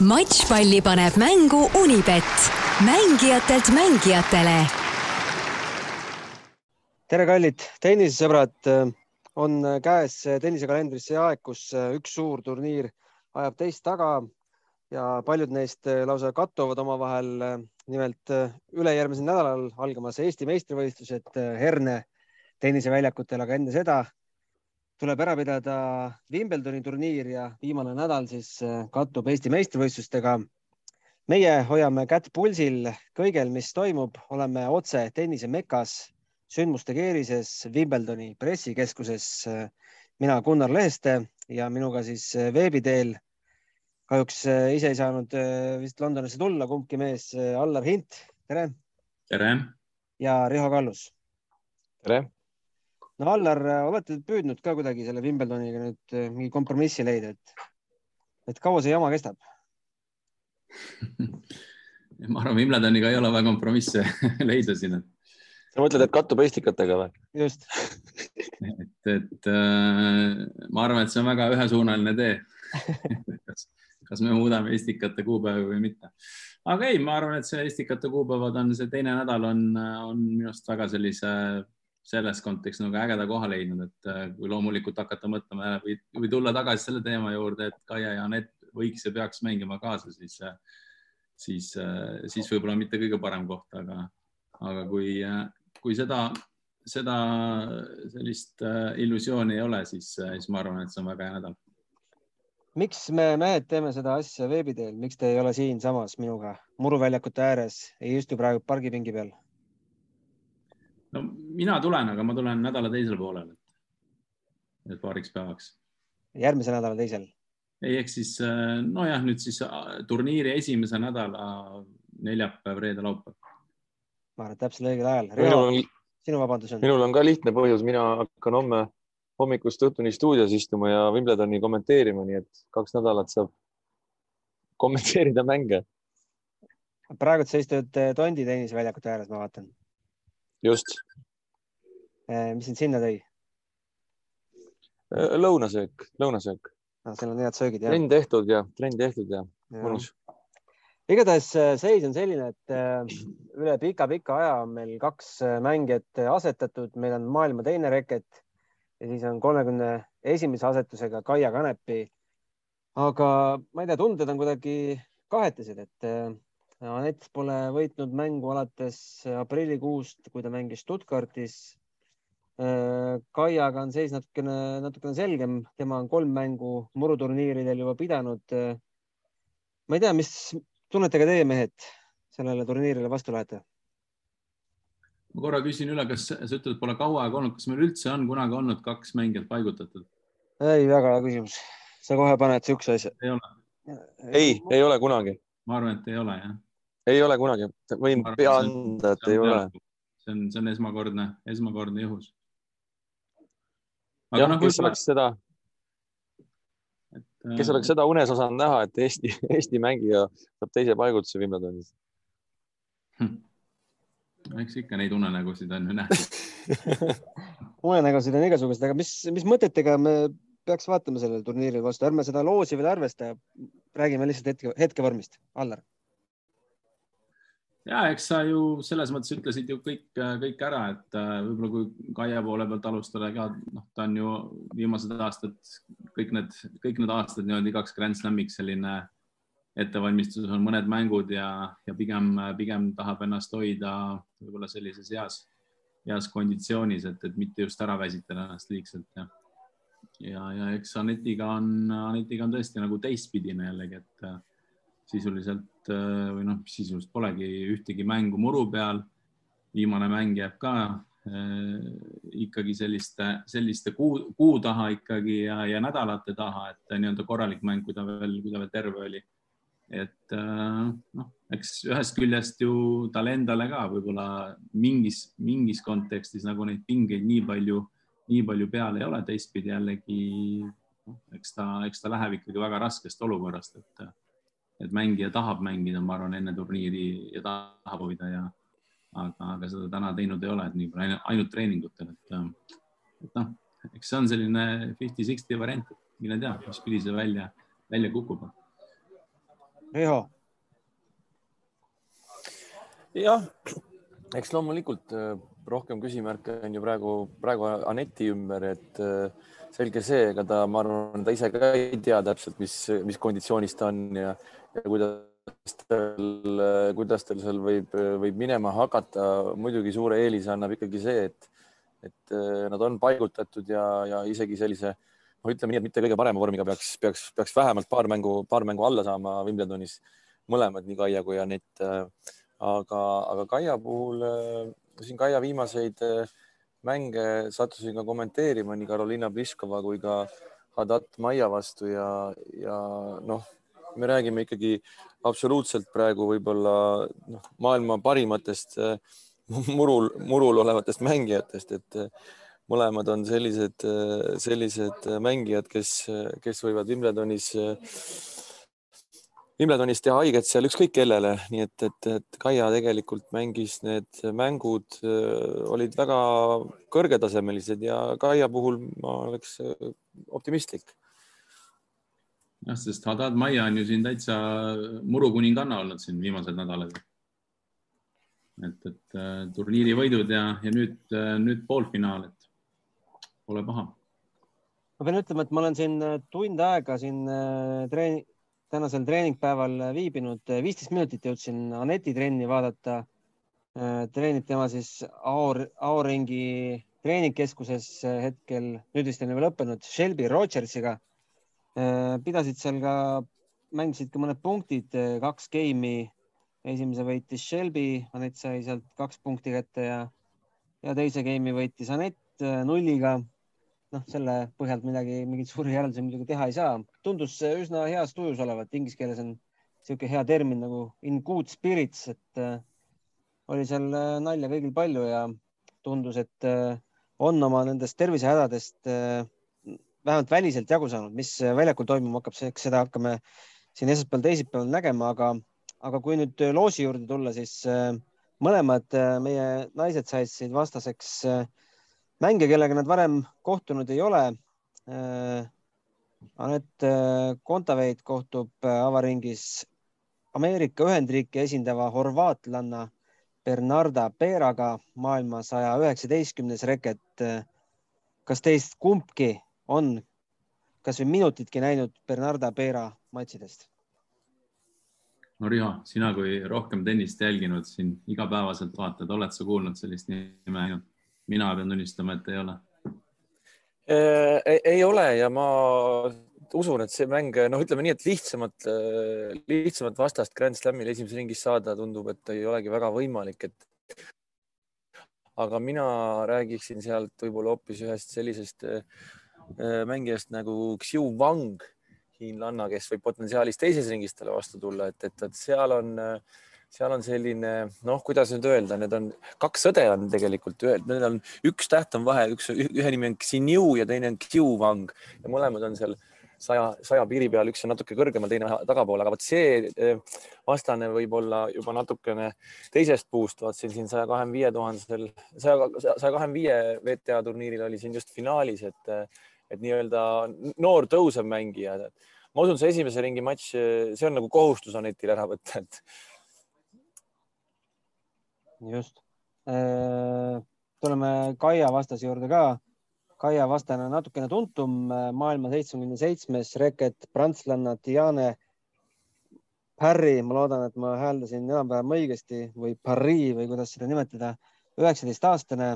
matšpalli paneb mängu Unibet, mängijatelt mängijatele. tere, kallid tennisesõbrad. on käes tennisekalendris see aeg, kus üks suur turniir ajab teist taga ja paljud neist lausa kattuvad omavahel. nimelt ülejärgmisel nädalal algamas Eesti meistrivõistlused Herne tenniseväljakutel, aga enne seda tuleb ära pidada Wimbledoni turniir ja viimane nädal siis äh, kattub Eesti meistrivõistlustega. meie hoiame kätt pulsil kõigel, mis toimub, oleme otse tennise mekas, sündmuste keerises Wimbledoni pressikeskuses. mina Gunnar Leheste ja minuga siis äh, veebi teel. kahjuks äh, ise ei saanud vist Londonisse tulla, kumbki mees, Allar Hint, tere. tere. ja Riho Kallus. tere no Allar, olete püüdnud ka kuidagi selle Wimbledoniga nüüd eh, mingi kompromissi leida, et, et kaua see jama kestab ma arvan, Wimbledoniga ei ole vaja kompromisse leida siin. sa mõtled, et kattub Estikatega või? just et, et äh, ma arvan, et see on väga ühesuunaline tee kas, kas me muudame Estikate kuupäevi või mitte. aga ei, ma arvan, et see Estikate kuupäevad on, see teine nädal on, on minu arust väga sellise selles kontekstis nagu ägeda koha leidnud, et äh, kui loomulikult hakata mõtlema või, või tulla tagasi selle teema juurde, et Kaia ja Anett võiks ja peaks mängima kaasa, siis, äh, siis, äh, siis võib-olla mitte kõige parem koht, aga, aga kui, kui seda, seda sellist illusiooni ei ole, siis, siis ma arvan, et see on väga hea nädal. miks me mehed teeme seda asja veebi teel, miks te ei ole siinsamas minuga muruväljakute ääres, ei istu praegu pargipingi peal? No mina tulen, aga ma tulen nädala teisel poolel, et, paariks päevaks. järgmise nädala teisel? ei, ehk siis äh, nojah, nüüd siis äh, turniiri esimese nädala neljapäev, reede, laupäev. ma arvan, et täpselt õigel ajal. Riho, sinu vabandus on? minul on ka lihtne põhjus, mina hakkan homme hommikust õhtuni stuudios istuma ja Wimbledoni kommenteerima, nii et kaks nädalat saab kommenteerida mänge. praegu sa istud äh, Tondi tenniseväljakute ääres, ma vaatan just. Eh, mis sind sinna tõi? Eh, lõunasöök, lõunasöök no,. seal on head söögid. trenn tehtud ja trenn tehtud ja, ja. mõnus. igatahes eh, seis on selline, et üle pika-pika aja on meil kaks mängijat asetatud, meil on maailma teine reket ja siis on kolmekümne esimese asetusega Kaia Kanepi. aga ma ei tea, tunded on kuidagi kahetised, et Anett pole võitnud mängu alates aprillikuust, kui ta mängis Stuttgartis. Äh, Kaiaga on seis natukene, natukene selgem, tema on kolm mängu muruturniiridel juba pidanud. Ma ei tea, mis tunnetega teie mehed sellele turniirile vastu lähete? ma korra küsin üle, kas sa ütled, pole kaua aega olnud, kas meil üldse on kunagi olnud kaks mängijat paigutatud? ei, väga hea küsimus. sa kohe paned siukse asja. ei ole? ei, ei ole kunagi. ma arvan, et ei ole jah ei ole kunagi, võin pea anda, et ei ole. see on, see on esmakordne, esmakordne juhus. jah no,, kes oleks seda, kes äh, oleks seda unes osanud näha, et Eesti, Eesti mängija saab teise paigutuse Wimbledonis hm.? eks ikka neid unenägusid on ju nähtud unenägusid on igasuguseid, aga mis, mis mõtetega me peaks vaatama sellele turniirile vastu, ärme seda loosi veel arvesta. räägime lihtsalt hetke, hetkevormist. Allar ja eks sa ju selles mõttes ütlesid ju kõik, kõik ära, et äh, võib-olla kui Kaia poole pealt alustada ka, noh, ta on ju viimased aastad, kõik need, kõik need aastad niimoodi igaks Grand Slamiks selline ettevalmistus on mõned mängud ja, ja pigem, pigem tahab ennast hoida võib-olla sellises heas, heas konditsioonis, et, et mitte just ära väsitada ennast liigselt ja ja, ja eks Anetiga on, Anetiga on tõesti nagu teistpidine jällegi, et sisuliselt äh, või noh, sisuliselt polegi ühtegi mängu muru peal. viimane mäng jääb ka äh, ikkagi selliste, selliste kuu, kuu taha ikkagi ja, ja nädalate taha, et nii-öelda korralik mäng, kui ta veel, kui ta veel terve oli. et äh, noh, eks ühest küljest ju talle endale ka võib-olla mingis, mingis kontekstis nagu neid pingeid nii palju, nii palju peal ei ole, teistpidi jällegi noh, eks ta, eks ta läheb ikkagi väga raskest olukorrast, et et mängija tahab mängida, ma arvan, enne turniiri ja tahab hoida ja aga, aga seda täna teinud ei ole, et nii palju ainult treeningutel, et, et noh, eks see on selline fifty-sixty variant, mine tea, mis pidi see välja, välja kukub. Riho. jah, eks loomulikult äh, rohkem küsimärke on ju praegu, praegu Aneti ümber, et äh, selge see, ega ta, ma arvan, ta ise ka ei tea täpselt, mis, mis konditsioonis ta on ja, ja kuidas tal, kuidas tal seal võib, võib minema hakata. muidugi suure eelise annab ikkagi see, et, et äh, nad on paigutatud ja, ja isegi sellise, no ütleme nii, et mitte kõige parema vormiga peaks, peaks, peaks vähemalt paar mängu, paar mängu alla saama Wimbledonis mõlemad, nii Kaia kui Anett. aga, aga Kaia puhul, siin Kaia viimaseid äh, mänge sattusin ka kommenteerima nii Karoliina Pliskova kui ka Hadat Maia vastu ja, ja noh, me räägime ikkagi absoluutselt praegu võib-olla noh, maailma parimatest äh, murul, murul olevatest mängijatest, et äh, mõlemad on sellised, sellised mängijad, kes, kes võivad Wimbledonis Wimbledonis teha haiget seal ükskõik kellele, nii et, et, et Kaia tegelikult mängis need mängud äh, olid väga kõrgetasemelised ja Kaia puhul ma oleks äh, optimistlik. jah, sest Haddad Maia on ju siin täitsa murukuninganna olnud siin viimased nädalad. et, et äh, turniiri võidud ja, ja nüüd, nüüd poolfinaal, et pole paha. ma pean ütlema, et ma olen siin tund aega siin treeni tänasel treeningpäeval viibinud, viisteist minutit jõudsin Aneti trenni vaadata. treenib tema siis Aor, Aoringi treeningkeskuses hetkel, nüüd vist on juba lõppenud, Shelby Rogersiga. pidasid seal ka, mängisid ka mõned punktid, kaks game'i. esimese võitis Shelby, Anett sai sealt kaks punkti kätte ja, ja teise game'i võitis Anett nulliga noh, selle põhjalt midagi, mingeid suuri järeldusi muidugi teha ei saa. Tundus üsna heas tujus olevat, inglise keeles on niisugune hea termin nagu in good spirits, et äh, oli seal äh, nalja kõigil palju ja tundus, et äh, on oma nendest tervisehädadest äh, vähemalt väliselt jagu saanud, mis väljakul toimuma hakkab, eks seda hakkame siin esmaspäeval, teisipäeval nägema, aga, aga kui nüüd loosi juurde tulla, siis äh, mõlemad äh, meie naised said vastaseks äh, mänge, kellega nad varem kohtunud ei ole. Äh, Anett äh, Kontaveit kohtub äh, avaringis Ameerika Ühendriike esindava horvaatlanna Bernarda Peeraga maailma saja üheksateistkümnes reket. kas teist kumbki on kasvõi minutitki näinud Bernarda Peera matšidest? no Riho, sina kui rohkem tennist jälginud siin igapäevaselt vaatad, oled sa kuulnud sellist nime mina pean tunnistama, et ei ole. Äh, ei ole ja ma usun, et see mäng, noh, ütleme nii, et lihtsamat, äh, lihtsamat vastast Grand Slamil esimeses ringis saada tundub, et ei olegi väga võimalik, et aga mina räägiksin sealt võib-olla hoopis ühest sellisest äh, mängijast nagu Xiu Wang, hiinlanna, kes võib potentsiaalis teises ringis talle vastu tulla, et, et, et seal on äh, seal on selline noh, kuidas nüüd öelda, need on kaks õde on tegelikult, need on üks täht on vahe, üks, ühe nimi on Xinyu ja teine on Qiuwang ja mõlemad on seal saja, saja piiri peal, üks on natuke kõrgemal, teine tagapool, aga vot see eh, vastane võib olla juba natukene teisest puust, vaatasin siin saja kahekümne viie tuhandesel, saja, saja kahekümne viie WTA turniiril oli siin just finaalis, et, et nii-öelda noor tõusev mängija. ma usun, see esimese ringi matš, see on nagu kohustus Anetile ära võtta, et just. Äh, tuleme Kaia vastase juurde ka. Kaia vastane on natukene tuntum, äh, maailma seitsmekümne seitsmes reket, prantslanna Diane Parry, ma loodan, et ma hääldasin enam-vähem õigesti või Parry või kuidas seda nimetada. üheksateist aastane,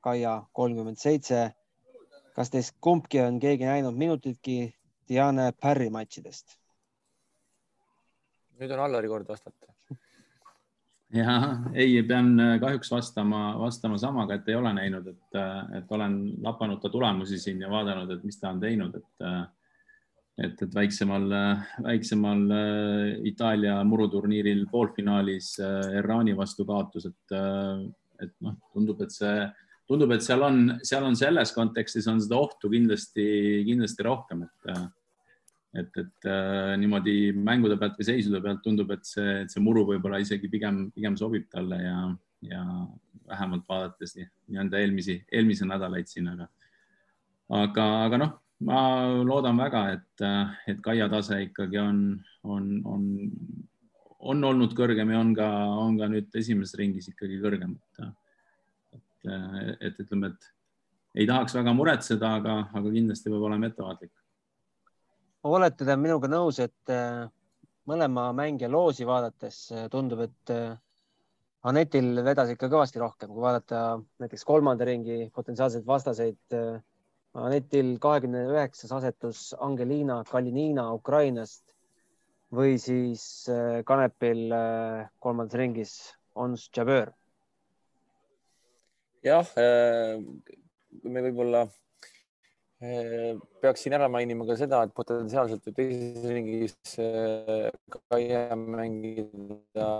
Kaia kolmkümmend seitse. kas teist kumbki on keegi näinud minutitki Diane Parry matšidest? nüüd on Allari kord vastata ja ei, pean äh, kahjuks vastama, vastama samaga, et ei ole näinud, et, äh, et olen lapanud ta tulemusi siin ja vaadanud, et mis ta on teinud, et äh, et, et väiksemal, väiksemal Itaalia muruturniiril poolfinaalis Iraani vastu kaotus, et, et noh, tundub, et see, tundub, et seal on, seal on selles kontekstis on seda ohtu kindlasti, kindlasti rohkem, et et, et äh, niimoodi mängude pealt või seisude pealt tundub, et see, see muru võib-olla isegi pigem, pigem sobib talle ja, ja vähemalt vaadates nii-öelda eelmisi, eelmisi nädalaid siin, aga, aga, aga noh, ma loodan väga, et, et Kaia tase ikkagi on, on, on, on olnud kõrgem ja on ka, on ka nüüd esimeses ringis ikkagi kõrgem. et, et, et ütleme, et ei tahaks väga muretseda, aga, aga kindlasti peab olema ettevaatlik. Olete te minuga nõus, et mõlema mängija loosi vaadates tundub, et Anetil vedas ikka kõvasti rohkem, kui vaadata näiteks kolmanda ringi potentsiaalseid vastaseid. Anetil kahekümne üheksas asetus Angelina Kalinina Ukrainast või siis äh, Kanepil äh, kolmandas ringis Ons Jabeur. jah, äh, me võib-olla peaksin ära mainima ka seda, et potentsiaalselt võib teises ringis ka mängida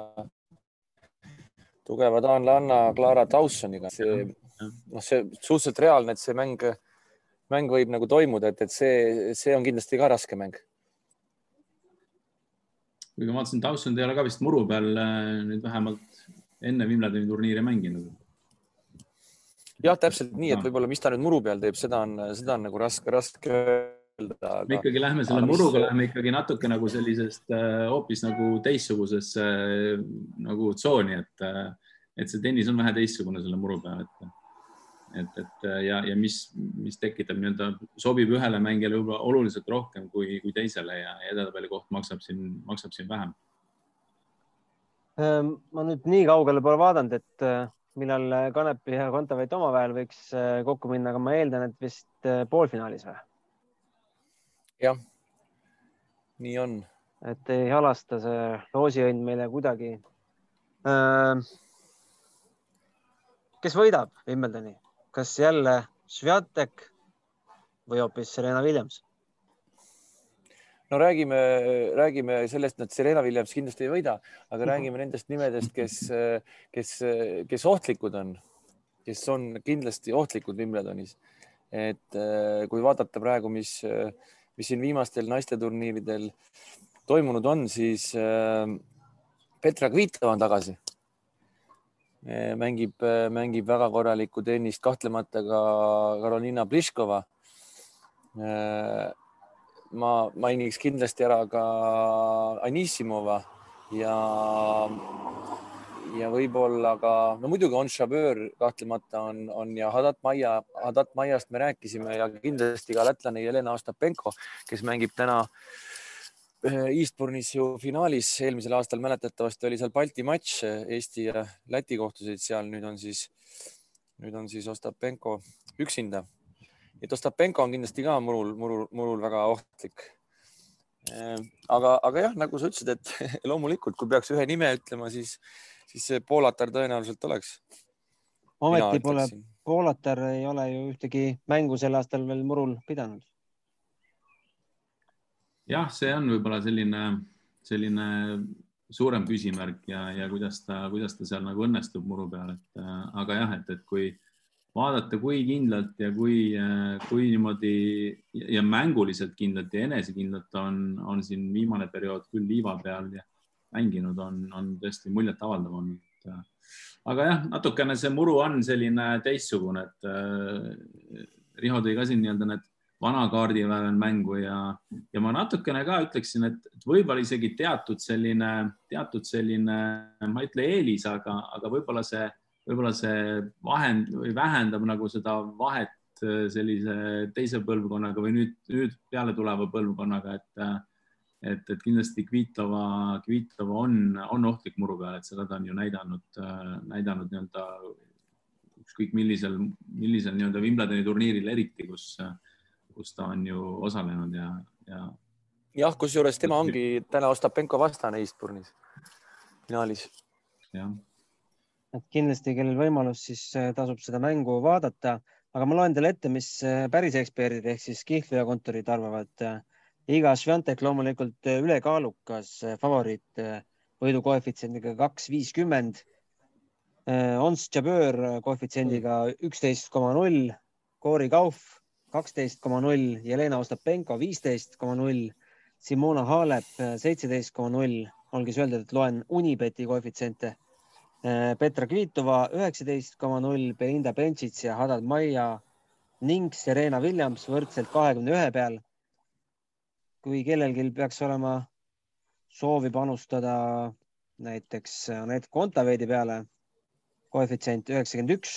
tugeva taanlanna Clara Dawsoniga, see noh, see suhteliselt reaalne, et see mäng, mäng võib nagu toimuda, et, et see, see on kindlasti ka raske mäng. kuigi ma vaatasin, Dawson ei ole ka vist muru peal äh, nüüd vähemalt enne Wimbledoni turniiri mänginud. Jah, täpselt nii, et võib-olla, mis ta nüüd muru peal teeb, seda on, seda on nagu raske, raske öelda aga.... me ikkagi lähme selle muruga mis..., lähme ikkagi natuke nagu sellisest äh, hoopis nagu teistsugusesse äh, nagu tsooni, et, äh, et see tennis on vähe teistsugune selle muru peal, et, et, et ja, ja mis, mis tekitab nii-öelda, sobib ühele mängijale võib-olla oluliselt rohkem kui, kui teisele ja edetabeli koht maksab siin, maksab siin vähem. Ehm, ma nüüd nii kaugele pole vaadanud, et millal Kanepi ja Kontaveit omavahel võiks kokku minna, aga ma eeldan, et vist poolfinaalis või? jah, nii on. et ei halasta see loosiõnn meile kuidagi. kes võidab Wimbledoni, kas jälle Sviatek või hoopis Serena Williams? No räägime, räägime sellest, et Serena Williams kindlasti ei võida, aga räägime nendest nimedest, kes, kes, kes ohtlikud on, kes on kindlasti ohtlikud Wimbledonis. et kui vaadata praegu, mis mis siin viimastel naisteturniiridel toimunud on, siis äh, Petra Kvitova on tagasi. Äh, mängib, mängib väga korralikku tennist, kahtlemata ka Karolina Pliškova. Ma mainiks kindlasti ära ka Anissimova ja, ja võib-olla ka, no muidugi on Šaböör kahtlemata on, on ja Hadat Maia, Hadat Maiast me rääkisime ja kindlasti ka lätlane Jelena Ostapenko, kes mängib täna äh, Eastbourne'is ju finaalis, eelmisel aastal mäletatavasti oli seal Balti matš, Eesti ja Läti kohtusid seal, nüüd on siis, nüüd on siis Ostapenko üksinda. Et Ostapenko on kindlasti ka murul, murul, murul väga ohtlik. Äh, aga, aga jah, nagu sa ütlesid, et loomulikult, kui peaks ühe nime ütlema, siis siis see Poolatar tõenäoliselt oleks. ometi pole, Poolatar ei ole ju ühtegi mängu sel aastal veel murul pidanud. jah, see on võib-olla selline, selline suurem küsimärk ja, ja kuidas ta, kuidas ta seal nagu õnnestub muru peal, et äh, aga jah, et, et kui vaadata, kui kindlalt ja kui, äh, kui niimoodi ja mänguliselt kindlalt ja enesekindlalt on, on siin viimane periood küll liiva peal ja mänginud, on, on tõesti muljetavaldav olnud. aga jah, natukene see muru on selline teistsugune, et äh, Riho tõi ka siin nii-öelda need vana kaardiväel mängu ja, ja ma natukene ka ütleksin, et võib-olla isegi teatud selline, teatud selline, ma ei ütle eelis, aga, aga võib-olla see, võib-olla see vahend või vähendab nagu seda vahet äh, sellise teise põlvkonnaga või nüüd, nüüd peale tuleva põlvkonnaga, et et, et kindlasti Kvitova, Kvitova on, on ohtlik muru peal, et seda ta on ju näidanud, näidanud nii-öelda ükskõik millisel, millisel nii-öelda Wimbledoni turniiril eriti, kus, kus ta on ju osalenud ja, ja. jah, kusjuures tema ongi täna Ostapenko vastane Eastbourne'is finaalis. jah. Et kindlasti, kellel võimalus, siis äh, tasub seda mängu vaadata, aga ma loen teile ette, mis äh, päris eksperdid ehk siis kihlveo kontorid arvavad iga Sviantek loomulikult äh, ülekaalukas äh, favoriit äh, võidukoefitsiendiga kaks viiskümmend. Ons Jabeur koefitsiendiga üksteist koma null, Cory Kauf kaksteist koma null, Jelena Ostapenko viisteist koma null, Simona Halep seitseteist koma null, olgu siis öeldud, et loen Unibeti koefitsiente. Petra Kvitova üheksateist koma null, Belinda Bencic ja Hadad Maia ning Serena Williams võrdselt kahekümne ühe peal. kui kellelgi peaks olema soovi panustada näiteks Anett Kontaveidi peale, koefitsient üheksakümmend üks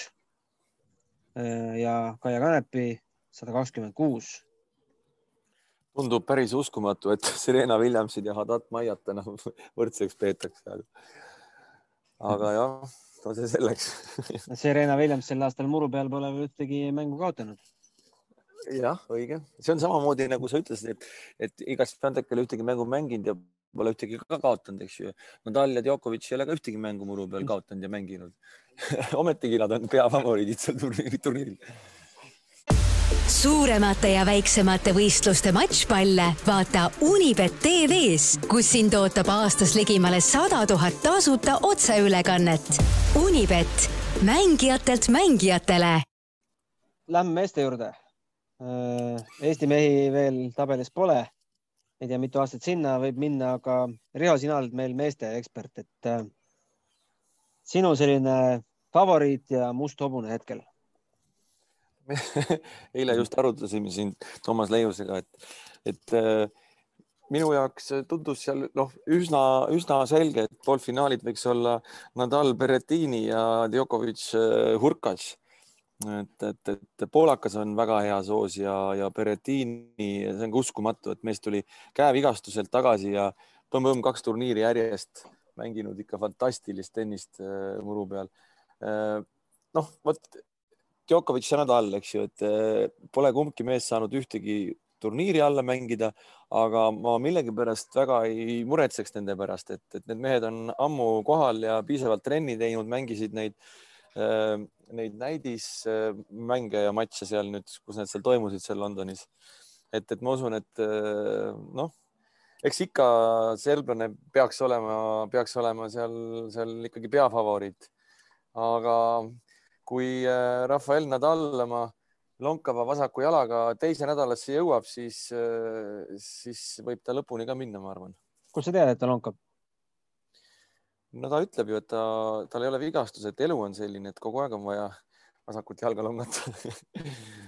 ja Kaia Kanepi sada kakskümmend kuus tundub päris uskumatu, et Serena Williamsid ja Hadat Maiat enam võrdseks peetakse. aga jah, no see selleks Serena Williams sel aastal muru peal pole veel ühtegi mängu kaotanud. jah, õige, see on samamoodi nagu sa ütlesid, et, et igas Svantek ei ole ühtegi mängu mänginud ja pole ühtegi ka kaotanud, eks ju. Nadal ja Djokovic ei ole ka ühtegi mängu muru peal kaotanud ja mänginud ometigi nad on peafavoriidid seal turniiril suuremate ja väiksemate võistluste matšpalle vaata Unibet tv-s, kus sind ootab aastas ligimale sada tuhat tasuta otseülekannet. Unibet, mängijatelt mängijatele. Lähme meeste juurde. Äh, Eesti mehi veel tabelis pole. ei tea, mitu aastat sinna võib minna, aga Riho, sina oled meil meeste ekspert, et äh, sinu selline favoriit ja must hobune hetkel eile just arutasime siin Toomas Leiusega, et, et äh, minu jaoks tundus seal noh, üsna, üsna selge, et poolfinaalid võiks olla Nadal, Berrettini ja Djokovic, äh, Hurkacz. et, et, et poolakas on väga hea soos ja, ja Berrettini, see on ka uskumatu, et mees tuli käevigastuselt tagasi ja põmm-põmm kaks turniiri järjest mänginud ikka fantastilist tennist äh, muru peal. noh, vot Djokovic ja Nadal, eks ju, et eh, pole kumbki mees saanud ühtegi turniiri alla mängida, aga ma millegipärast väga ei muretseks nende pärast, et, et need mehed on ammu kohal ja piisavalt trenni teinud, mängisid neid, eh, neid näidismänge ja matše seal nüüd, kus need seal toimusid seal Londonis. et, et ma usun, et noh, eks ikka serblane peaks olema, peaks olema seal, seal ikkagi peafavoriit. aga kui äh, Rafael Nadal oma lonkava vasaku jalaga teise nädalasse jõuab, siis, äh, siis võib ta lõpuni ka minna, ma arvan. kust sa tead, et ta lonkab? no ta ütleb ju, et ta, tal ei ole vigastus, et elu on selline, et kogu aeg on vaja vasakut jalga longata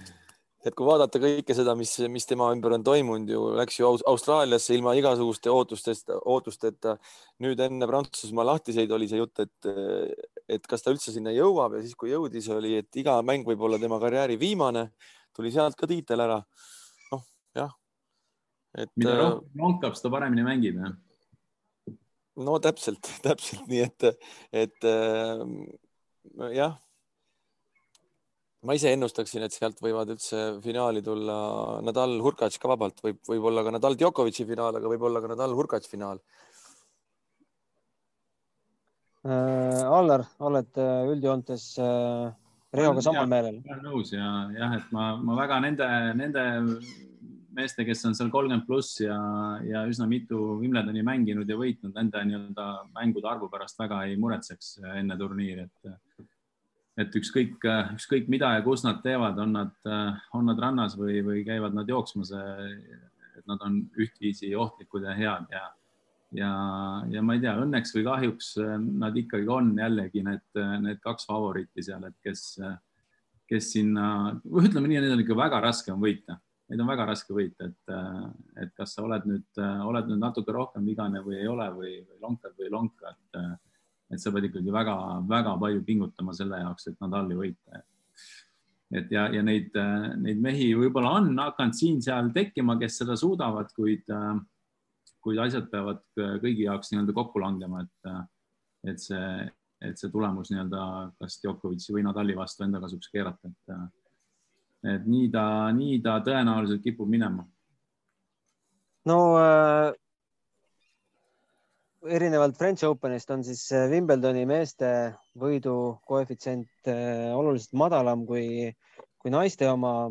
et kui vaadata kõike seda, mis, mis tema ümber on toimunud ju, läks ju Austraaliasse ilma igasuguste ootustest, ootusteta. nüüd enne Prantsusmaa lahtiseid oli see jutt, et, et kas ta üldse sinna jõuab ja siis, kui jõudis, oli, et iga mäng võib olla tema karjääri viimane. tuli sealt ka tiitel ära. noh, jah. et. mida äh, rohkem lonkab, seda paremini mängib, jah? no täpselt, täpselt nii, et, et äh, jah ma ise ennustaksin, et sealt võivad üldse finaali tulla Nadal, Hurkacz ka vabalt, võib, võib-olla ka Nadal Djokovic'i finaal, aga võib-olla ka Nadal, Hurkacz finaal äh,. Allar, oled äh, üldjoontes äh, Reoga samal meelel? nõus ja jah, et ma, ma väga nende, nende meeste, kes on seal kolmkümmend pluss ja, ja üsna mitu Wimbledoni mänginud ja võitnud, nende nii-öelda mängude arvu pärast väga ei muretseks enne turniiri, et et ükskõik, ükskõik mida ja kus nad teevad, on nad, on nad rannas või, või käivad nad jooksmas, et nad on ühtviisi ohtlikud ja head ja, ja, ja ma ei tea, õnneks või kahjuks nad ikkagi on jällegi need, need kaks favoriiti seal, et kes, kes sinna, ütleme nii, neid on ikka väga raske on võita, neid on väga raske võita, et, et kas sa oled nüüd, oled nüüd natuke rohkem vigane või ei ole või, või lonkad või ei lonka, et et sa pead ikkagi väga-väga palju pingutama selle jaoks, et Nadali võita. et ja, ja neid, neid mehi võib-olla on hakanud siin-seal tekkima, kes seda suudavad, kuid, kuid asjad peavad kõigi jaoks nii-öelda kokku langema, et, et see, et see tulemus nii-öelda kas Djokovic'i või Nadali vastu enda kasuks keerata, et, et nii ta, nii ta tõenäoliselt kipub minema. no äh erinevalt French Openist on siis äh, Wimbledoni meeste võidu koefitsient äh, oluliselt madalam kui, kui naiste oma.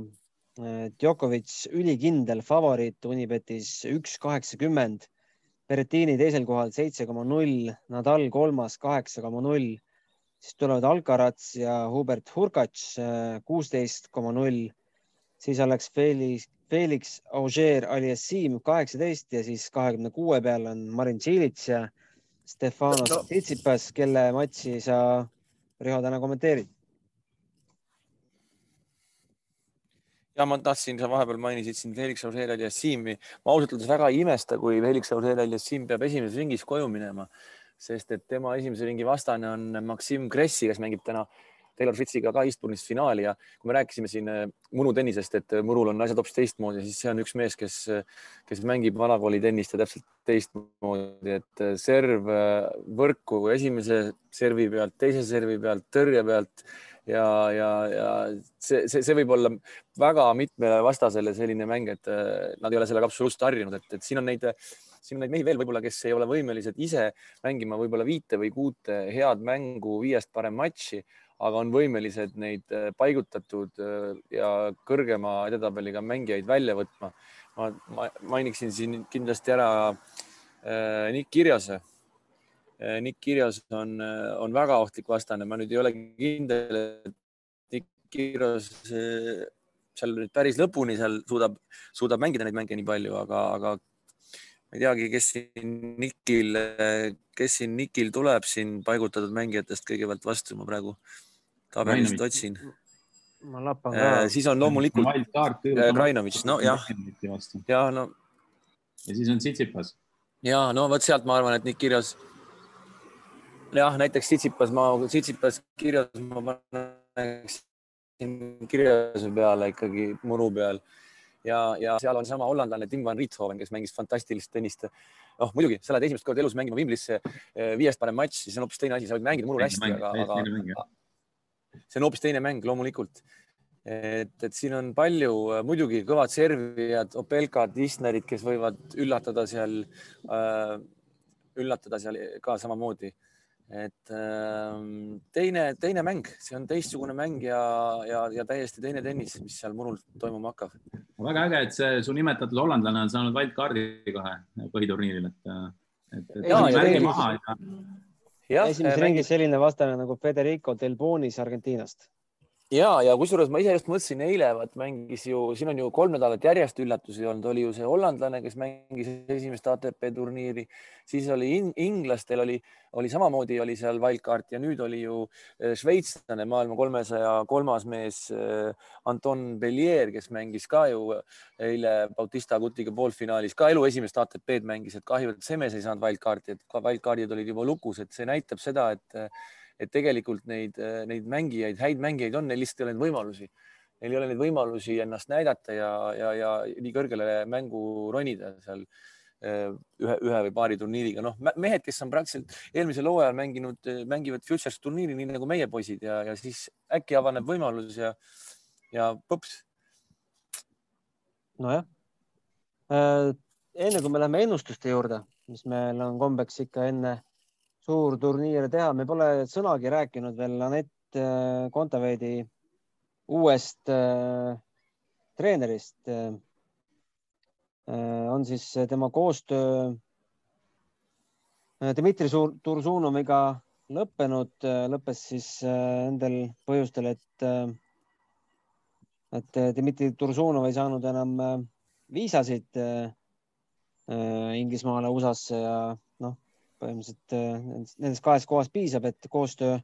Äh, Djokovic ülikindel favoriit Unibetis üks kaheksakümmend, Berrettini teisel kohal seitse koma null, Nadal kolmas kaheksa koma null, siis tulevad Alcaraz ja Hubert Hurkacz kuusteist koma null, siis oleks Felix Felix Auger-Aliassime kaheksateist ja siis kahekümne kuue peal on Marin Cilic ja Stefanos no. Tsitsipas, kelle matši sa, Riho, täna kommenteerid? ja ma tahtsin, sa vahepeal mainisid siin Felix Auger Aliassimi. ma ausalt öeldes väga ei imesta, kui Felix Auger Aliassim peab esimeses ringis koju minema, sest et tema esimese ringi vastane on Maxim Kressi, kes mängib täna Taylor Fritziga ka Eastbourne'is finaali ja kui me rääkisime siin äh, Muru tennisest, et äh, Murul on asjad hoopis teistmoodi, siis see on üks mees, kes, kes mängib vanakooli tennist ja täpselt teistmoodi, et äh, serv võrku esimese servi pealt, teise servi pealt, tõrje pealt ja, ja, ja see, see, see võib olla väga mitmele vastasele selline mäng, et nad ei ole sellega absoluutselt harjunud, et, et siin on neid siin on neid mehi veel võib-olla, kes ei ole võimelised ise mängima võib-olla viite või kuute head mängu, viiest parem matši, aga on võimelised neid äh, paigutatud äh, ja kõrgema edetabeliga mängijaid välja võtma. ma, ma mainiksin siin kindlasti ära äh, Nick Kirjase. Nick Kirjas on, on väga ohtlik vastane, ma nüüd ei ole kindel, et Nick Kirjas seal nüüd päris lõpuni seal suudab, suudab mängida neid mänge nii palju, aga, aga ma ei teagi, kes siin Nikil, kes siin Nikil tuleb siin paigutatud mängijatest kõigepealt vastu, ma praegu tabelist otsin. ma lappan ka. Äh, siis on loomulikult Krainovitš, nojah. ja no. ja siis on Tsitsipas. ja no vot sealt ma arvan, et nüüd kirjas. jah, näiteks Tsitsipas, ma Tsitsipas kirjas ma paneksin kirjase peale ikkagi muru peal ja, ja seal on sama hollandlane Tim van Riethoven, kes mängis fantastilist tennist. noh, muidugi, sa lähed esimest korda elus mängima Wimblisse, äh, viiest parem matš, siis on hoopis teine asi, sa võid mängida murul hästi, aga, aga, see on hoopis teine mäng loomulikult. et, et siin on palju muidugi kõvad servijad, Opelkad, Isnerid, kes võivad üllatada seal äh,, üllatada seal ka samamoodi. et äh, teine, teine mäng, see on teistsugune mäng ja, ja, ja täiesti teine tennis, mis seal murul toimuma hakkab. väga äge, et see su nimetatud hollandlane on saanud wildcard'i kohe põhiturniiril, et, et, et ja, ja maha ja esimeses äh, ringis selline vastane nagu Federico Del Bonis Argentiinast ja, ja kusjuures ma ise just mõtlesin eile, vaat mängis ju, siin on ju kolm nädalat järjest üllatusi olnud, oli ju see hollandlane, kes mängis esimest ATP turniiri, siis oli in, inglastel oli, oli samamoodi oli seal wildcard ja nüüd oli ju eh, šveitslane, maailma kolmesaja kolmas mees eh, Anton Bellier, kes mängis ka ju eile Bautista Agutiga poolfinaalis ka elu esimest ATP-d mängis, et kahju, et Semes ei saanud wildcard'i, et wildcard'id olid juba lukus, et see näitab seda, et et tegelikult neid, neid mängijaid, häid mängijaid on, neil lihtsalt ei ole neid võimalusi. Neil ei ole neid võimalusi ennast näidata ja, ja, ja nii kõrgele mängu ronida seal eh, ühe, ühe või paari turniiriga. noh, mehed, kes on praktiliselt eelmisel hooajal mänginud, mängivad Futures turniiri, nii nagu meie poisid ja, ja siis äkki avaneb võimalus ja, ja põps. nojah enne kui me läheme ennustuste juurde, mis meil on kombeks ikka enne suurturniire teha, me pole sõnagi rääkinud veel Anett äh, Kontaveidi uuest äh, treenerist äh,. on siis tema koostöö Dmitri Tursunoviga lõppenud, lõppes siis nendel põhjustel, et, et Dmitri Tursunov ei saanud enam viisasid Inglismaale, USA-sse ja põhimõtteliselt äh, nendest kahest kohast piisab, et koostöö,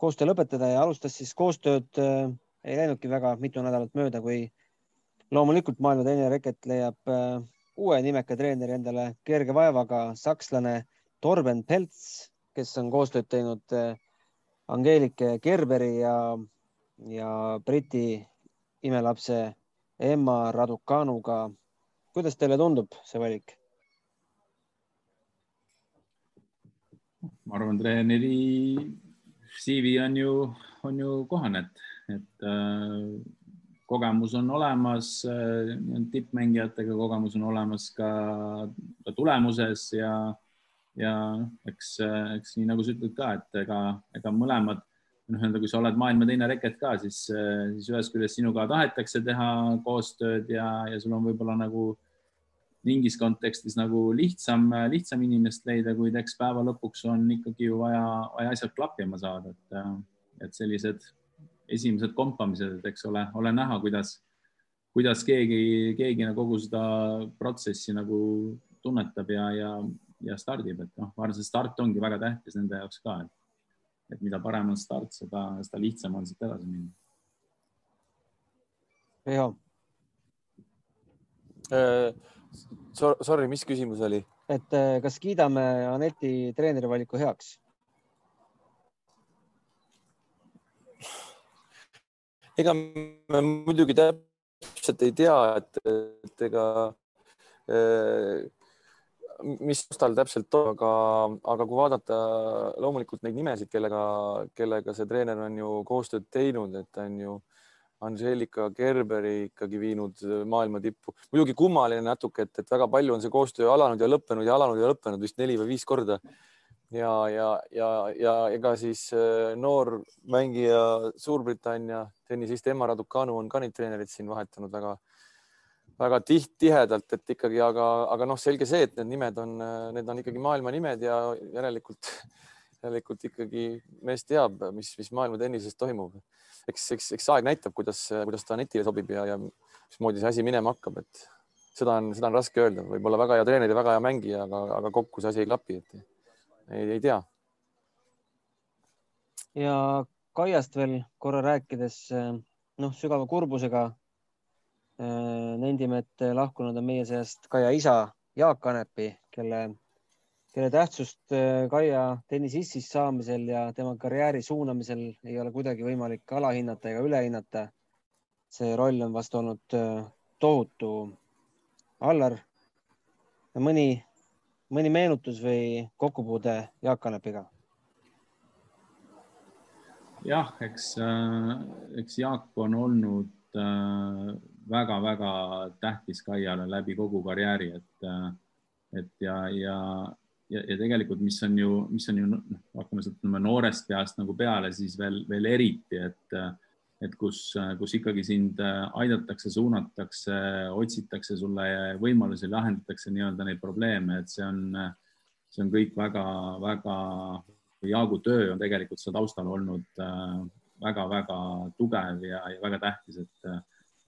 koostöö lõpetada ja alustas siis koostööd. Äh, ei läinudki väga mitu nädalat mööda, kui loomulikult maailma teine reket leiab äh, uue nimeka treeneri endale kerge vaevaga, sakslane Torben Pelts, kes on koostööd teinud Angeelike Gerberi ja, ja Briti imelapse Emma Raducanuga. kuidas teile tundub see valik? Ma arvan, treeneri CV on ju, on ju kohane, et, et äh, kogemus on olemas äh,, tippmängijatega kogemus on olemas ka, ka tulemuses ja, ja eks, eks nii nagu sa ütled ka, et ega, ega mõlemad noh, nii-öelda kui sa oled maailma teine reket ka, siis, siis ühest küljest sinuga tahetakse teha koostööd ja, ja sul on võib-olla nagu äh, mingis kontekstis nagu lihtsam, lihtsam inimest leida, kuid eks päeva lõpuks on ikkagi ju vaja, vaja asjad klappima saada, et, et sellised esimesed kompamised, et eks ole, ole näha, kuidas, kuidas keegi, keegi nagu kogu seda protsessi nagu tunnetab ja, ja, ja stardib, et noh, ma arvan, see start ongi väga tähtis nende jaoks ka, et, et mida parem on start, seda, seda lihtsam on siit edasi minna. Riho Äh, sorry, mis küsimus oli? et äh, kas kiidame Aneti treeneri valiku heaks? ega me muidugi täpselt ei tea, et, et ega äh, mis tal täpselt on, aga, aga kui vaadata loomulikult neid nimesid, kellega, kellega see treener on ju koostööd teinud, et ta on ju Angelika Gerberi ikkagi viinud maailma tippu. muidugi kummaline natuke, et, et väga palju on see koostöö alanud ja lõppenud ja alanud ja lõppenud vist neli või viis korda. ja, ja, ja, ja ega siis äh, noor mängija Suurbritannia tennisist Emma Raducanu on ka neid treenereid siin vahetanud väga väga tiht, tihedalt, et ikkagi, aga, aga noh, selge see, et need nimed on, need on ikkagi maailma nimed ja järelikult, järelikult ikkagi mees teab, mis, mis maailma tennises toimub. eks, eks, eks aeg näitab, kuidas, kuidas ta netile sobib ja, ja mismoodi see asi minema hakkab, et seda on, seda on raske öelda, võib-olla väga hea treener ja väga hea mängija, aga, aga kokku see asi ei klapi, et ei, ei tea. ja Kaiast veel korra rääkides, noh, sügava kurbusega Äh, nendime, et lahkunud on meie seast Kaia isa Jaak Kanepi, kelle, kelle tähtsust äh, Kaia tennisistist saamisel ja tema karjääri suunamisel ei ole kuidagi võimalik alahinnata ega ülehinnata. see roll on vast olnud äh, tohutu. Allar, mõni, mõni meenutus või kokkupuude Jaak Kanepiga? jah, eks, eks Jaak on olnud väga-väga tähtis Kaiale läbi kogu karjääri, et, et ja, ja, ja, ja tegelikult, mis on ju, mis on ju noh, hakkame sealt noorest peast nagu peale, siis veel, veel eriti, et, et kus, kus ikkagi sind aidatakse, suunatakse, otsitakse sulle võimalusi, lahendatakse nii-öelda neid probleeme, et see on, see on kõik väga-väga, Jaagu töö on tegelikult seal taustal olnud väga-väga tugev ja, ja väga tähtis, et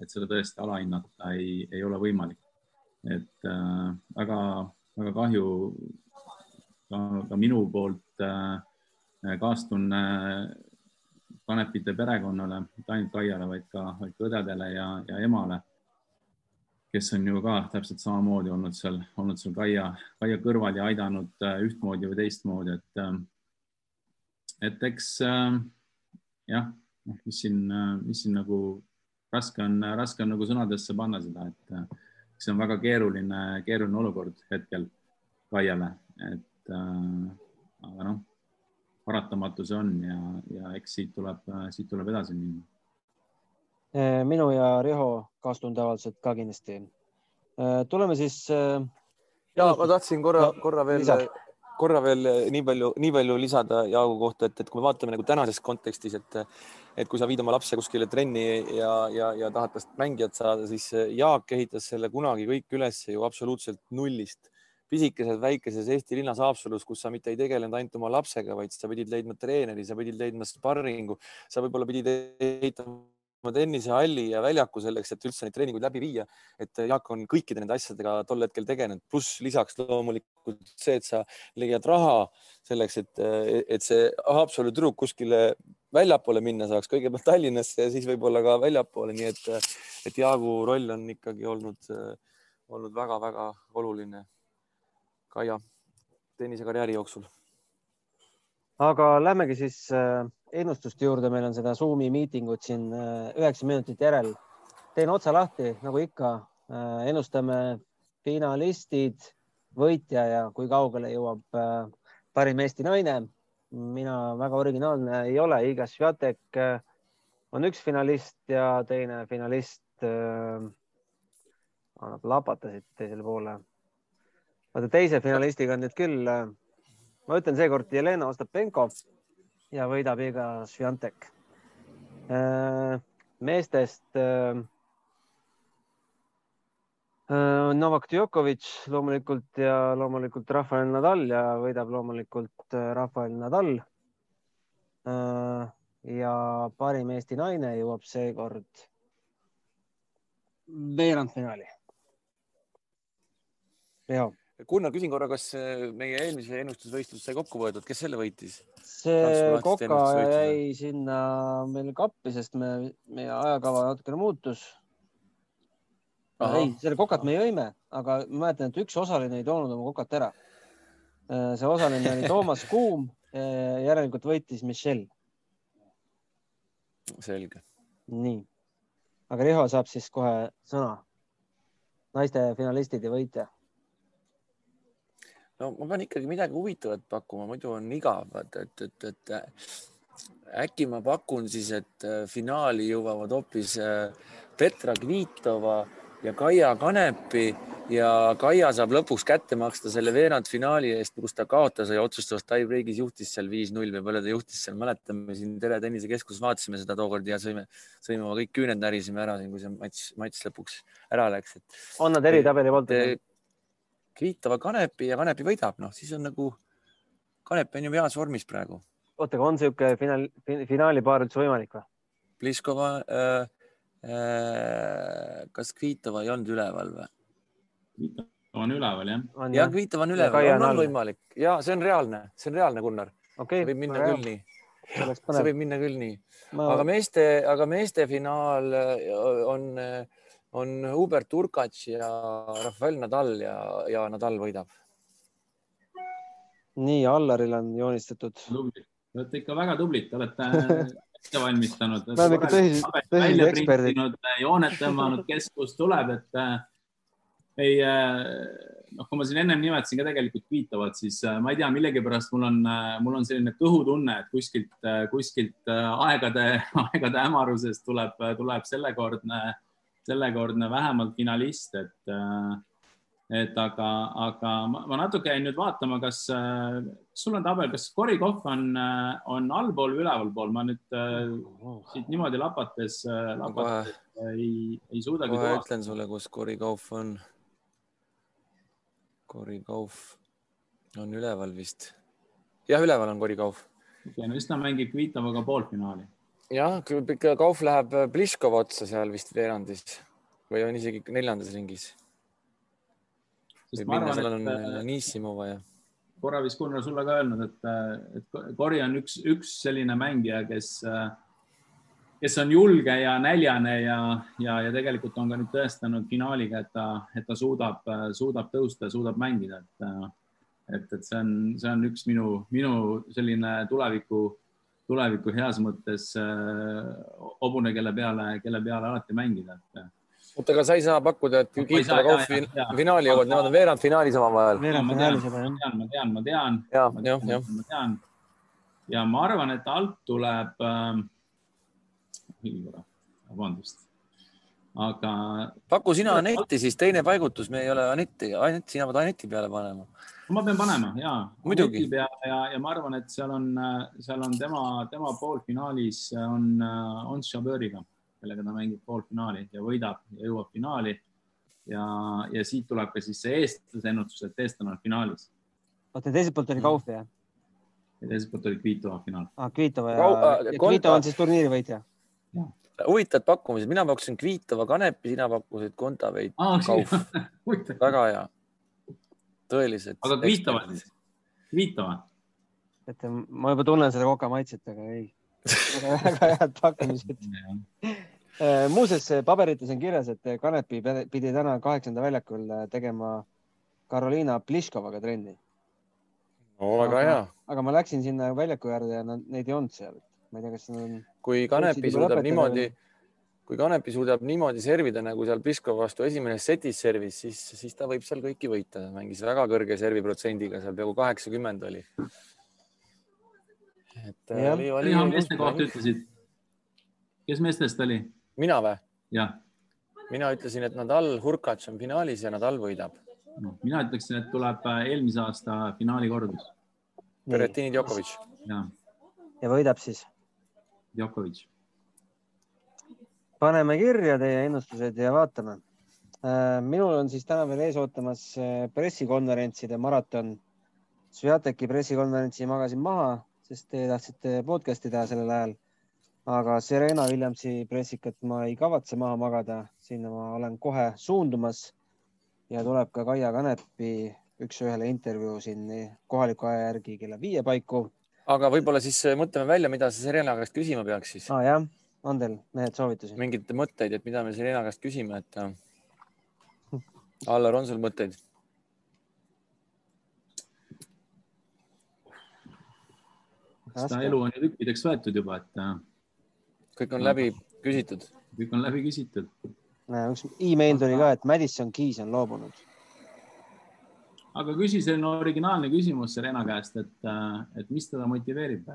et seda tõesti alahinnata ei, ei ole võimalik. et äh, väga, väga kahju ka, ka minu poolt äh, kaastunne Kanepite perekonnale, mitte ainult Kaiale, vaid ka, vaid ka õdedele ja, ja emale, kes on ju ka täpselt samamoodi olnud seal, olnud seal Kaia, Kaia kõrval ja aidanud äh, ühtmoodi või teistmoodi, et äh, et eks äh, jah, noh, mis siin, äh, mis siin nagu raske on, raske on nagu sõnadesse panna seda, et äh, see on väga keeruline, keeruline olukord hetkel Kaiale, et äh, aga noh, paratamatu see on ja, ja eks siit tuleb, siit tuleb edasi minna. Äh, minu ja Riho kaastundavaldused ka kindlasti. Äh, tuleme siis. ja ma tahtsin korra, korra veel lisa korra veel nii palju, nii palju lisada Jaagu kohta, et, et kui me vaatame nagu tänases kontekstis, et, et kui sa viid oma lapse kuskile trenni ja, ja, ja tahad tast mängijat saada, siis Jaak ehitas selle kunagi kõik üles ju absoluutselt nullist. Pisikeses väikeses Eesti linnas Haapsalus, kus sa mitte ei tegelenud ainult oma lapsega, vaid sa pidid leidma treeneri, sa pidid leidma sparringu, sa võib-olla pidid ehitama tennisehalli ja väljaku selleks, et üldse neid treeninguid läbi viia. et Jaak on kõikide nende asjadega tol hetkel tegelenud, pluss lisaks loomulikult see, et sa leiad raha selleks, et, et see Haapsalu tüdruk kuskile väljapoole minna saaks, kõigepealt Tallinnasse ja siis võib-olla ka väljapoole, nii et, et Jaagu roll on ikkagi olnud, olnud väga-väga oluline Kaia tennisekarjääri jooksul. aga lähmegi siis äh ennustuste juurde, meil on seda Zoomi miitingut siin äh, üheksa minutit järel. teen otsa lahti, nagu ikka. Äh, ennustame finalistid, võitja ja kui kaugele jõuab parim Eesti naine. mina väga originaalne ei ole, Iga Sviatek on üks finalist ja teine finalist annab lapatasid teisele poole. Vaata teise finalistiga on nüüd küll, ma ütlen seekord Jelena Ostapenko ja võidab iga Sviantek. Äh, meestest äh, äh, Novak Djokovic loomulikult ja loomulikult Rafael Nadal ja võidab loomulikult Rafael Nadal. ja parim Eesti naine jõuab seekord veerandfinaali. Riho Gunnar, küsin korra, kas äh, meie eelmise ennustusvõistlus sai kokku võetud, kes selle võitis? see Koka jäi sinna meil kappi, sest me, meie ajakava natukene muutus. ei, selle kokat me jõime, aga ma mäletan, et üks osaline ei toonud oma kokat ära. see osaline oli Toomas Kuum, järelikult võitis Michelle. selge. nii, aga Riho saab siis kohe sõna. naiste finalistid ja võitja. No ma pean ikkagi midagi huvitavat pakkuma, muidu on igav, et, et, et, et äh, äkki ma pakun siis, et äh, finaali jõuavad hoopis äh, Petra Kvitova ja Kaia Kanepi ja Kaia saab lõpuks kätte maksta selle veerandfinaali eest, kus ta kaotas ja otsustavas tie-break'is juhtis seal viis-null või palju ta juhtis seal, mäletame siin Tere Tennise keskuses vaatasime seda tookord ja sõime, sõime oma kõik küüned närisime ära siin, kui see matš, matš lõpuks ära läks, et on nad eritabeli poolt? Kvitova Kanepi ja Kanepi võidab, noh siis on nagu, Kanep on ju heas vormis praegu. oota, aga on niisugune finaal, finaalipaar üldse võimalik või? Pliskova äh,, äh, kas Kvitova ei olnud üleval või? on üleval jah. on ja Kvitova on üleval, on, on on võimalik. Ja see on reaalne, see on reaalne, Gunnar, okei, võib minna küll nii, see võib minna küll nii, aga meeste, aga meeste finaal äh, on, Hubert Urkats ja Rafael Nadal ja, ja Nadal võidab. nii, Allarile on joonistatud. tublid, te olete ikka väga tublid, te olete ette valmistanud. Me oleme ikka tõsised- tõsised välja eksperdid. printinud, jooned tõmmanud, kes kust tuleb, et äh, ei noh, kui ma siin ennem nimetasin ka tegelikult Kvitovat, siis äh, ma ei tea, millegipärast mul on, mul on selline kõhutunne, et kuskilt, kuskilt äh, aegade, aegade hämarusest tuleb, tuleb sellekordne, sellekordne vähemalt finalist, et äh, et aga, aga ma, natuke jäin nüüd vaatama, kas äh, sul on tabel, kas Korikov on, on allpool või ülevalpool, ma nüüd äh, siit niimoodi lapates äh,, kohe, lapates ei, ei suudagi kohe tuvastada. ütlen sulle, kus Korikov on. Korikov on üleval vist. jah, üleval on Korikov. ja no siis ta mängib Kvitovaga poolfinaali. jah, Kauf läheb Pliškova otsa seal vist veerandis või on isegi neljandas ringis. seal on et äh, Nissimova ja korra vist Gunnar sulle ka öelnud, et, et Kori on üks, üks selline mängija, kes, kes on julge ja näljane ja, ja, ja tegelikult on ka nüüd tõestanud finaaliga, et ta, et ta suudab, suudab tõusta, suudab mängida, et, et, et see on, see on üks minu, minu selline tuleviku, tuleviku heas mõttes äh, hobune, kelle peale, kelle peale alati mängida, et oota, aga sa ei saa pakkuda, et saa, Kauf finaali jõuavad, nemad on veerandfinaalis omavahel. veerandfinaalis juba jah. ma tean, ma tean, ma tean, ja, ma tean ja ma arvan, et alt tuleb äh,, vabandust, aga paku sina Anetti siis teine paigutus, me ei ole Anetti, Anett, sina pead Aneti peale panema. Ma pean panema ja. Muidugi. ja, ja ma arvan, et seal on, seal on tema, tema poolfinaalis on, on Chaböriga, kellega ta mängib poolfinaali ja võidab ja jõuab finaali. ja, ja siit tuleb ka siis see eestlase ennustus, et eestlane on finaalis oota, teiselt poolt oli Kauf jah? ja teiselt poolt oli Kvitova finaal. ah,. Kvitova ja, äh, ja Konta- Kvitova on siis turniiri võitja. huvitavad pakkumised, mina pakkusin Kvitova Kanepi, sina pakkusid Kontaveit Kauf, väga hea. tõelised. aga Kvitova siis, Kvitova. et ma juba tunnen seda koka maitset, aga ei. väga head pakkumised. muuseas, paberites on kirjas, et Kanepi pidi- täna kaheksanda väljakul tegema Karoliina Pliškovaga trenni, no väga hea. aga ma läksin sinna väljaku äärde ja nad, neid ei olnud seal. ma ei tea, kas nad on, kui Kanepi suudab niimoodi või?, kui Kanepi suudab niimoodi servida nagu seal Pliskova vastu esimeses setis servis, siis, siis ta võib seal kõiki võita, mängis väga kõrge serviprotsendiga, seal peaaegu kaheksakümmend oli. et Jah. oli, oli, kes meeste kohta ütlesid? kes meestest oli? mina või? jah, mina ütlesin, et Nadal Hurkacz on finaalis ja Nadal võidab. noh, mina ütleksin, et tuleb äh, eelmise aasta finaali kordus Berettini Djokovic. ja ja võidab siis. Djokovic. Paneme kirja teie ennustused ja vaatame. minul on siis täna veel ees ootamas äh, pressikonverentside maraton. Sviateki pressikonverentsi magasin maha, sest te tahtsite podcast'i teha sellel ajal. aga Serena Williamsi pressikat ma ei kavatse maha magada, sinna ma olen kohe suundumas. ja tuleb ka Kaia Kanepi üks-ühele intervjuu siin kohaliku aja järgi kella viie paiku aga võib-olla siis mõtleme välja, mida sa Serena käest küsima peaks siis. ah,. On teil mehed soovitusi? mingeid mõtteid, et mida me Serena käest küsime, et äh, Allar, on sul mõtteid? seda elu on ju tükkideks võetud juba, et äh, kõik on läbi küsitud. kõik on läbi küsitud. üks email tuli ka, et Madison Keys on loobunud. aga küsi selline originaalne küsimus Serena käest, et, äh, et mis teda motiveerib?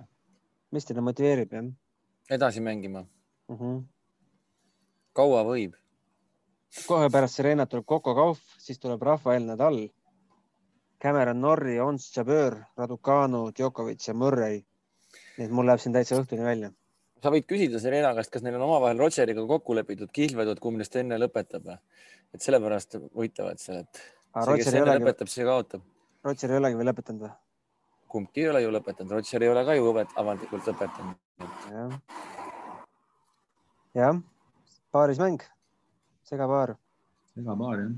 mis teda motiveerib, jah? edasi mängima mm. -hmm. kaua võib? kohe pärast Serenat tuleb Coco Gauff, siis tuleb Rafael Nadal, Cameron Norrie, Ons Jabeur, Raducanu, Djokovic ja Murray nii et mul läheb siin täitsa õhtuni välja. sa võid küsida Serena käest, kas neil on omavahel Rodgeriga kokku lepitud kihlvedud, kumb neist enne lõpetab. et sellepärast võitlevad seal, et see, kes enne olegi- lõpetab, see kaotab. Rodger ei olegi veel lõpetanud või? kumbki ei ole ju lõpetanud, Rodger ei ole ka ju ametlikult lõpetanud. jah. Jah, paarismäng, segapaar. segapaar jah.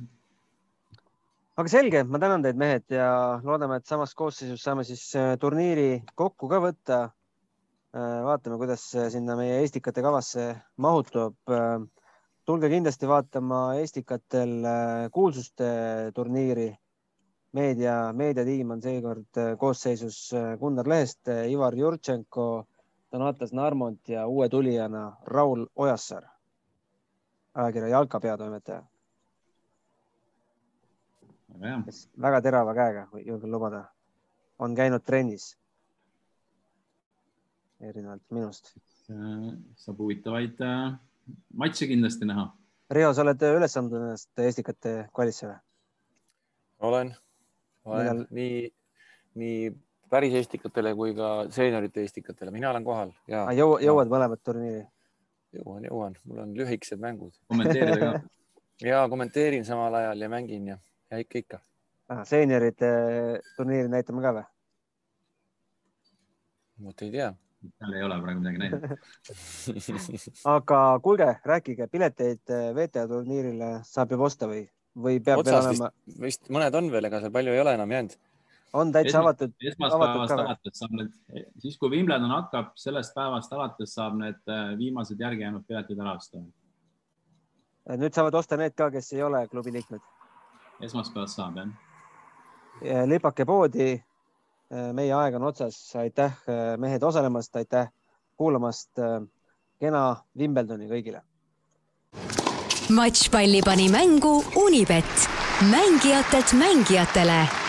aga selge, ma tänan teid, mehed ja loodame, et samas koosseisus saame siis äh, turniiri kokku ka võtta. vaatame, kuidas sinna meie Estikate kavasse mahutub. tulge kindlasti vaatama Estikatel äh, kuulsuste turniiri. meedia, meediatiim on seekord äh, koosseisus äh, Gunnar Lehest, Ivar Jurtšenko, Donatas Narmont ja uue tulijana Raul Ojassaar, ajakirja Jalka peatoimetaja väga terava käega, julgen lubada, on käinud trennis. erinevalt minust. Äh, saab huvitavaid äh, matše kindlasti näha. Riho, sa oled üles andnud ennast Estikate kvalisse või? olen, olen Millal- nii, nii päris Estikatele kui ka seeniorite Estikatele, mina olen kohal ja Ah, jõu, jõuad mõlemat turniiri? jõuan, jõuan, mul on lühikesed mängud kommenteerida ka. ja kommenteerin samal ajal ja mängin ja, ja ikka, ikka. Seeniorite turniiri näitame ka või? vot ei tea. seal ei ole praegu midagi näidata. aga kuulge, rääkige, pileteid eh, VTA turniirile saab juba osta või, või peab veel otsas olema vist, vist mõned on veel, ega seal palju ei ole enam jäänud. On täitsa avatud, esmaspäevast alates saab need, siis kui Wimbledon hakkab, sellest päevast alates saab need äh, viimased järgi jäänud piletid ära osta. nüüd saavad osta need ka, kes ei ole klubi liikmed. esmaspäevast saab jah. lipake poodi. meie aeg on otsas, aitäh eh, mehed osalemast, aitäh kuulamast. kena Wimbledoni kõigile. matšpalli pani mängu Unibet, mängijatelt mängijatele